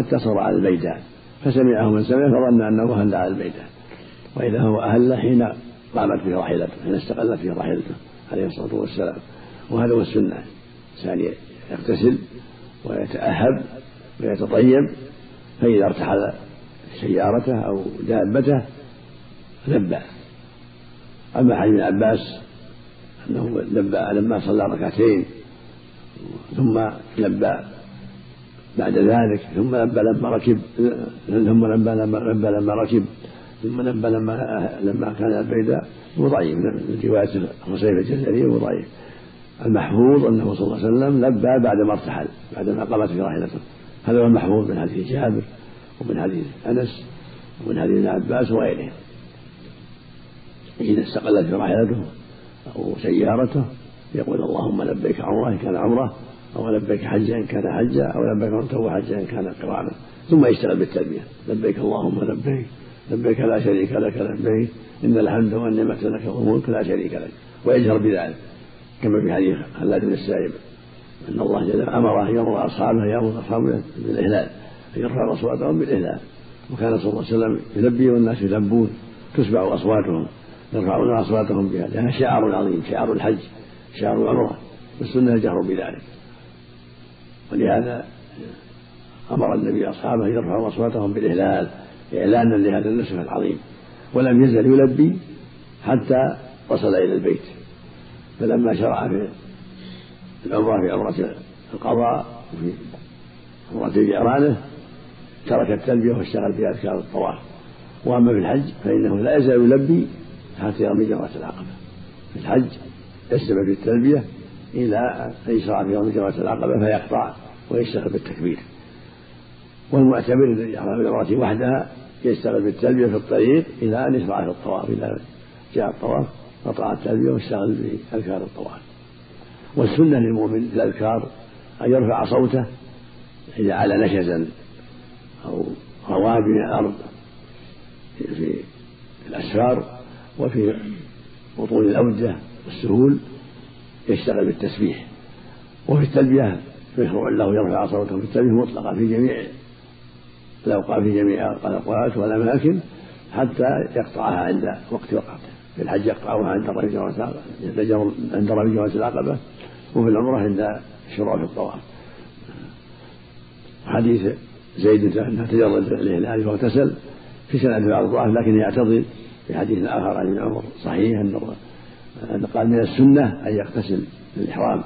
حتى صار على البيدان فسمعه من سمع فظن أنه أهل على البيدان وإذا هو أهل حين قامت به راحلته حين استقلت به راحلته عليه الصلاة والسلام. وهذا هو السنة. الإنسان يغتسل ويتأهب ويتطيب فإذا ارتحل سيارته أو دابته لبى. أما حديث ابن عباس أنه لبى لما صلى ركعتين ثم لبى. بعد ذلك ثم لبى لما ركب ثم لبى لما لبى لما ركب ثم لبى لما لما كان البيداء هو ضعيف من رواية حسين الجزري هو ضعيف المحفوظ أنه صلى الله عليه وسلم لبى بعد ما ارتحل بعد ما قامت في راحلته. هذا هو المحفوظ من حديث جابر ومن حديث أنس ومن حديث ابن عباس وغيرهم إذا استقلت في راحلته أو سيارته يقول اللهم لبيك عمره كان عمره. أو لبيك حجا إن كان حجا أو لبيك عمرته حجا إن كان قرانا ثم يشتغل بالتلبية. لبيك اللهم لبيك. لبيك لا شريك لك لبيك. إن الحمد والنعمة لك والملك لا شريك لك. ويجهر بذلك. كما في حديث خلاد بن السائب. أن الله جل أمر أن يأمر أصحابه يأمر أصحابه بالإهلال. أن يرفع أصواتهم بالإهلال. وكان صلى الله عليه وسلم يلبي والناس يلبون. تسمع أصواتهم. يرفعون أصواتهم بها لأنها شعار عظيم شعار الحج شعار العمرة. والسنة الجهر بذلك. ولهذا أمر النبي أصحابه أن يرفعوا أصواتهم بالإهلال إعلانا لهذا النسك العظيم. ولم يزل يلبي حتى وصل إلى البيت. فلما شرع في العمرة في عمرة القضاء وفي عمرة جيرانه ترك التلبية واشتغل في أذكار الطواف. وأما في الحج فإنه لا يزال يلبي حتى يرمي جمرة العقبة. في الحج يستمر في التلبية إلى أن يشرع في يوم جمرة العقبة فيقطع ويشتغل بالتكبير. والمعتمر الذي يحرم بالعمرة وحدها يشتغل بالتلبية في الطريق إلى أن يشرع في الطواف إذا جاء الطواف قطع التلبية واشتغل بأذكار الطواف والسنة للمؤمن في الأذكار أن يرفع صوته إذا على نشزا أو روابي من الأرض في الأسفار وفي بطون الأودة والسهول يشتغل بالتسبيح وفي التلبية مشروع له يرفع صوته في التلبية مطلقة في جميع الأوقات في جميع الأوقات والأماكن حتى يقطعها عند وقت وقته في الحج يقطعها عند رمي عند رمي جواز العقبة وفي العمرة عند الشروع في الطواف. حديث زيد إنه تجرد الهلال واغتسل في سنة بعض الضعف لكن يعتضد في حديث آخر عن ابن عمر صحيح أن قال من السنة أن يغتسل للإحرام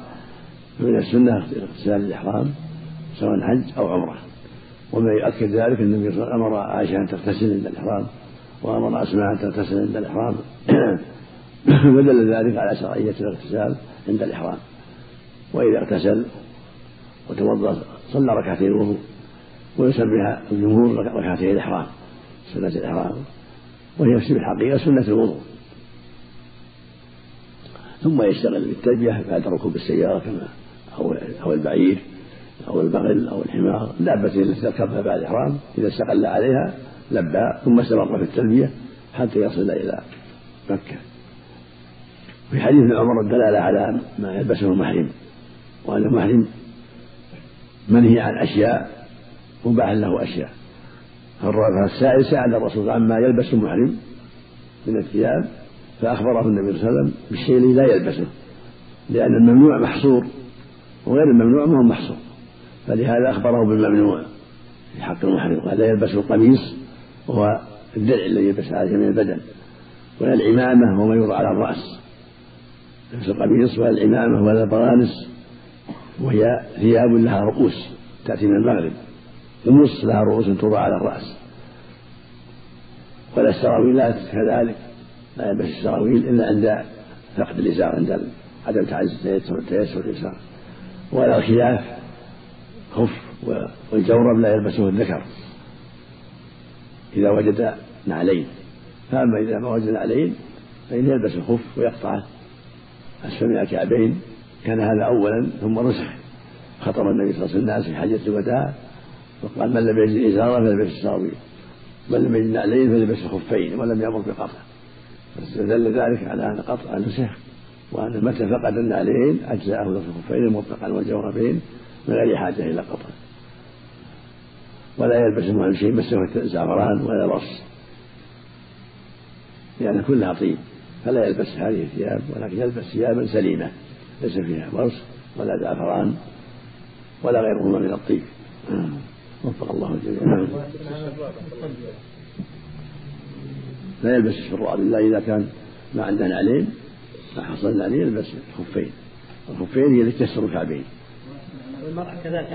من السنة اغتسال الإحرام سواء حج أو عمرة. وما يؤكد ذلك أن النبي صلى الله عليه وسلم أمر عائشة أن تغتسل عند الإحرام وأمر أسماء أن تغتسل عند الإحرام. ودل ذلك على شرعية الاغتسال عند الإحرام. وإذا اغتسل وتوضأ صلى ركعتين الوضوء ويسميها الجمهور ركعتي الإحرام سنة الإحرام وهي في الحقيقة سنة الوضوء. ثم يشتغل بالتلبية بعد ركوب السيارة كما أو أو البعير أو البغل أو الحمار. الدابة التي تركبها بعد الإحرام إذا استقل عليها لبى ثم استمر في التلبية حتى يصل إلى مكة. في حديث عمر الدلالة على ما يلبسه المحرم وأن المحرم منهي عن أشياء مباح له أشياء. فالسائل سأل الرسول عما يلبس المحرم من الثياب؟ فأخبره النبي صلى الله عليه وسلم بالشيء الذي لا يلبسه لأن الممنوع محصور وغير الممنوع ما هو محصور. فلهذا أخبره بالممنوع في حق المحرم قال لا يلبس القميص وهو الدرع الذي يلبس على جميع البدن. ولا العمامة وما يوضع على الرأس. لبس القميص ولا العمامة ولا البرانس وهي ثياب لها رؤوس تأتي من المغرب. النص لها رؤوس توضع على الرأس. ولا السراويلات كذلك. لا يلبس السراويل إلا عند فقد الإزار عند عدم تيسر الإزار ولا الخلاف خف والجورب لا يلبسه الذكر. إذا وجد نعلين. فأما إذا ما وجد نعلين فإن يلبس الخف ويقطع أسفل من الكعبين كان هذا أولا ثم رسخ. خطب النبي صلى الله عليه وسلم الناس في حجة الوداع وقال من لم يجد إزارا فليلبس السراويل من لم يجد نعلين فليلبس الخفين ولم يأمر بقطع. فدل ذلك على أن قطع نسخ وأن متى فقد النعلين أجزأه لبس الخفين المطلقا والجوربين من غير حاجة إلى قطع. ولا يلبس المهم شيء مسه زعفران ولا رص لأن كلها طيب فلا يلبس هذه الثياب ولكن يلبس ثيابا سليمة ليس فيها ورص ولا زعفران ولا غيرهما من الطيب. وفق الله الجميع. لا يلبس الشراب إلا إذا كان ما عنده عليه ما حصل عليه يلبس الخفين. الخفين هي التي تستر الكعبين. المرأة كذلك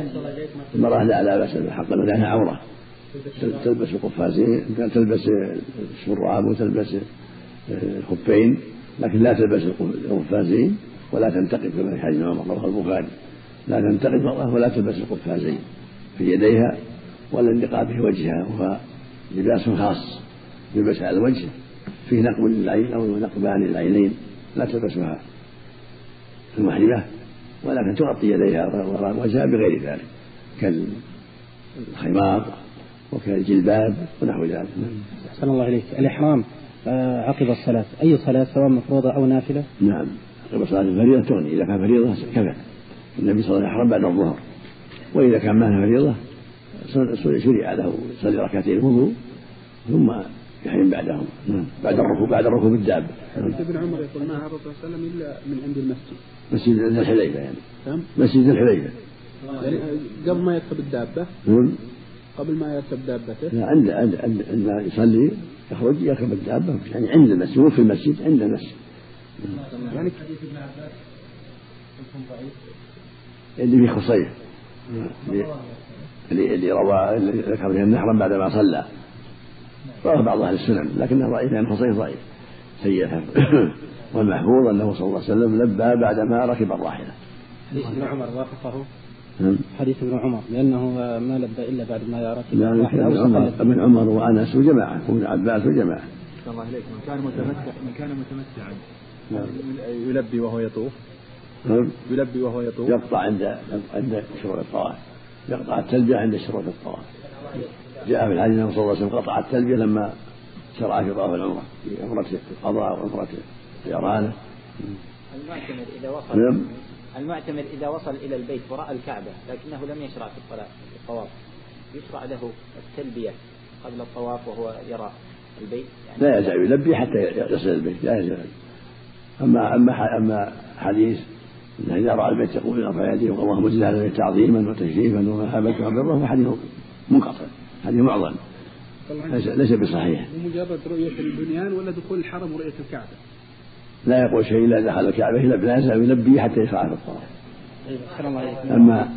المرأة لا لا بأس بالحق لأنها عورة. تلبس القفازين تلبس الشراب وتلبس الخفين لكن لا تلبس القفازين ولا تنتقد كما في حديث عمر رواه البخاري. لا تنتقد المرأة ولا تلبس القفازين في يديها ولا النقاب في وجهها وهو لباس خاص. يلبس على الوجه فيه نقب للعين أو نقبان للعينين لا تلبسها المحرمة ولكن تغطي يديها وجهها بغير ذلك كالخمار وكالجلباب ونحو ذلك. أحسن الله إليك. الإحرام آه، عقب الصلاة. أي صلاة سواء مفروضة أو نافلة؟ نعم. عقب صلاة الفريضة تغني إذا كان فريضة كفى النبي صلى الله عليه وسلم بعد الظهر. وإذا كان معها فريضة شرع له يصلي ركعتين الوضوء ثم يحرم بعدهم. نعم. بعد الركوب بعد الركوب بالدابة حديث ابن عمر يقول ما هبط صلى الله عليه وسلم إلا من عند المسجد. مسجد ذي الحليفة يعني. نعم. مسجد ذي الحليفة. يعني قبل ما يركب الدابة. نعم قبل ما يركب دابته. لا عند عند عند يصلي يخرج يركب الدابة. يعني عند المسجد مو في المسجد عند المسجد. يعني حديث ابن عباس اللي في خصية. اللي اللي روى اللي ذكر فيه النحرا بعدما صلى. رواه بعض أهل السنن لكنه ضعيف لأن خصيه ضعيف سيئة والمحفوظ أنه صلى الله عليه وسلم لبى بعدما ركب الراحلة. حديث ابن عمر وافقه. نعم. حديث ابن عمر لأنه ما لبى إلا بعد ما ركب الراحله ابن عمر ابن عمر وأنس وجماعة وابن عباس وجماعة. الله عليك من كان متمتع من كان متمتعا. نعم. يلبي وهو يطوف. نعم. يلبي وهو يطوف. يقطع عند عند شروط الطواف. يقطع التلبية عند شروط الطواف. جاء في الحديث انه صلى الله عليه وسلم قطع التلبية لما شرع في طواف العمرة في عمرة القضاء وعمرة الجيرانة المعتمر إذا وصل نعم. المعتمر إذا وصل إلى البيت ورأى الكعبة لكنه لم يشرع في الصلاة في الطواف. يشرع له التلبية قبل الطواف وهو يرى البيت؟ يعني لا يزال يلبي حتى يصل البيت لا يزال. أما أما أما حديث أنه إذا رأى البيت يقول ارفع يديه اللهم اجعل البيت تعظيما وتشريفا ومحبة وبره هو حديث منقطع. حديث معظم. ليس ليس بصحيح. مجرد رؤية البنيان ولا دخول الحرم ورؤية الكعبة؟ لا يقول شيء إلا دخل الكعبة لا يزال يلبي حتى يشرع في الطواف. أحسن الله عليك أما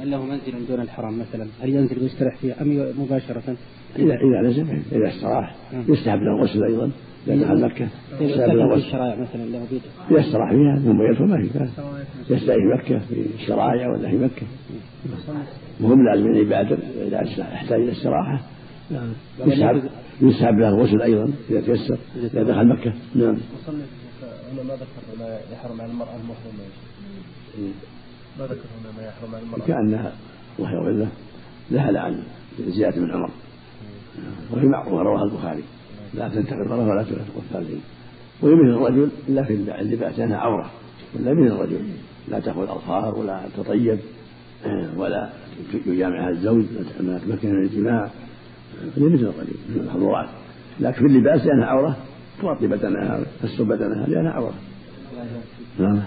هل له منزل دون الحرم مثلا هل ينزل ويستريح فيه أم مباشرة؟ إذا إذا نزل إذا استراح. نعم. يستحب له الغسل أيضا. إذا دخل مكة الشرائع مثلا له بيت إذا استراح فيها ثم يدخل ما في بأس يستريح في مكة في الشرائع ولا في مكة. مهم لازم يبادر إذا احتاج إلى استراحة. نعم. يسحب يسحب له الغسل أيضا إذا تيسر إذا دخل مكة. نعم. هنا ما ذكر ما يحرم على المرأة المحرمة. ما ذكر هنا ما يحرم على المرأة. كأنها وهي ولا لها عن زيادة من عمر وهي معروفة رواها البخاري. لا تنتقل المرأة ولا تنتقل الثالثين ويمين الرجل إلا في اللباس لأنها عورة. ولا من الرجل. لا تأخذ أظفار ولا تطيب ولا يجامعها الزوج ما تمكن من الجماع هي مثل الرجل من المحظورات لكن في اللباس لأنها عورة تغطي بدنها تستر بدنها لأنها عورة. نعم.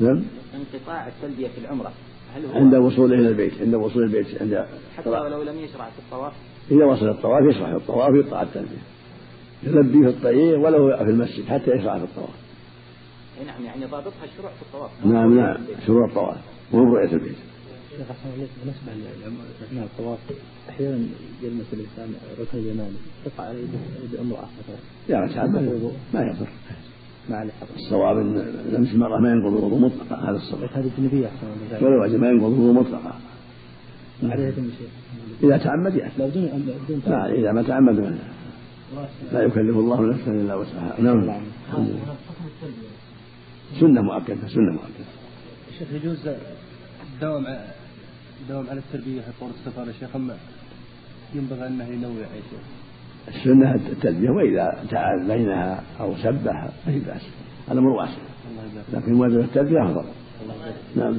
نعم. انقطاع التلبية في العمرة. هل هو عند وصوله إلى البيت عند وصول البيت عند حتى ولو لم يشرع في الطواف؟ إذا وصل الطواف يشرع في الطواف يقطع التلبية يلبي في الطريق ولو في المسجد حتى يشرع في الطواف. نعم يعني ضابطها الشروع في الطواف. نعم نعم شروع الطواف. مو رؤية البيت. شيخ أحسن عليك بالنسبة لاثناء الطواف أحيانا يلمس الإنسان ركن اليماني تقع عليه بامراه مثلا يا رجال ما يضر. ما عليه الصواب إن لمس المرأة ما ينقض الوضوء مطلقا. هذا الصواب. هذه الجنبية أحسن ولو ما ينقض الوضوء مطلقا. شيء إذا تعمد يعني. لا إذا ما تعمد ما لا يكلف الله نفسا إلا وسعها. نعم. سنة مؤكده سنة مؤكده الشيخ يجوز الدوام الدوام على التربية في طور السفر يا شيخ أما ينبغي انه ينوع يا شيخ. السنة التلبية وإذا تعال بينها أو سبح ما في بأس. الأمر واسع لكن واجب التلبية أفضل. نعم.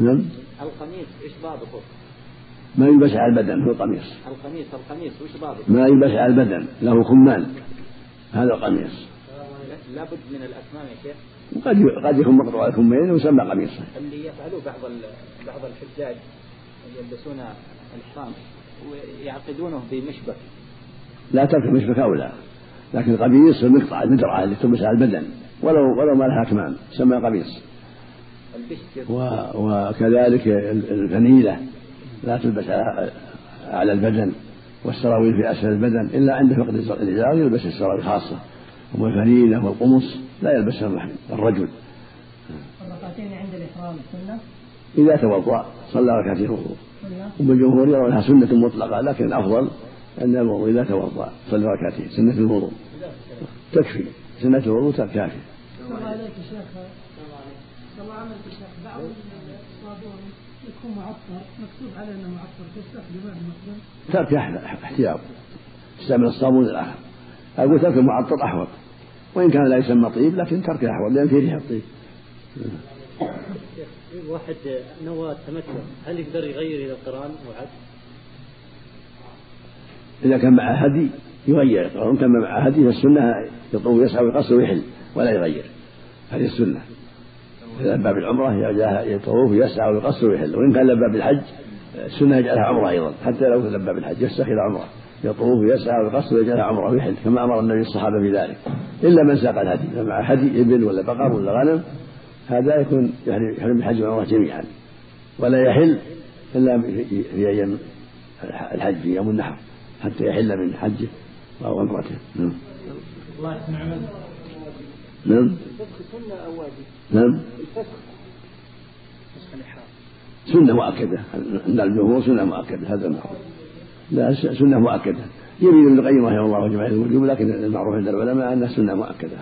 نعم. القميص إيش ضابطه؟ ما يلبس على البدن هو القميص القميص القميص وش ضابط؟ ما يلبس على البدن له كمان هذا القميص لابد من الأكمام يا شيخ. وقد قد يكون مقطوع الكمين ويسمى قميصا اللي يفعلوه بعض بعض الحجاج يلبسون الإحرام ويعقدونه بمشبك. لا ترك المشبك أولى لكن القميص المقطع المدرعة اللي تلبس على البدن ولو ولو ما لها أكمام تسمى قميص. وكذلك الفنيلة لا تلبس على البدن والسراويل في أسفل البدن إلا عند فقد الإزار يلبس السراويل خاصة. والفنيلة والقمص لا يلبسها الرجل. الركعتين عند الإحرام سنة؟ إذا توضأ صلى ركعتين. وضوء وبالجمهور يرونها سنة مطلقة لكن الأفضل أن الوضوء إذا توضأ صلى ركعتين. سنة الوضوء. تكفي. سنة الوضوء كافية. الله بعض الصابون يكون معطر مكتوب عليه انه معطر تستخدمه مثلا ترك احتياط. استعمل الصابون الآخر أقول ترك المعطر أحوط. وإن كان لا يسمى طيب لكن تركه أحوط لأن فيه ريح الطيب واحد نوى التمتع هل يقدر يغير إلى القرآن وعد؟ إذا كان معه هدي يغير. وإن كان معه هدي فالسنة يطوف يسعى ويقصر ويحل ولا يغير. هذه السنة. إذا باب العمرة يطوف ويسعى ويقصر ويحل. وإن كان لبى بالحج السنة يجعلها عمرة أيضا حتى لو لبى بالحج يستخدم عمرة يطوف ويسعى ويقصر ويجعلها عمرة ويحل كما أمر النبي الصحابة بذلك. إلا من ساق الهدي فمع هدي إبل ولا بقر ولا غنم هذا يكون يعني يحرم بالحج والعمرة جميعا. ولا يحل إلا في أيام الحج في يوم النحر حتى يحل من حجه أو عمرته نعم. الله نعم. سنة أو واجب؟ نعم. الفسخ. سنة مؤكدة. عند الجمهور سنة مؤكدة. هذا المعروف لا سنة مؤكدة. يمين ابن القيم رحمه الله وجمع الوجوب لكن المعروف عند العلماء أنها سنة مؤكدة.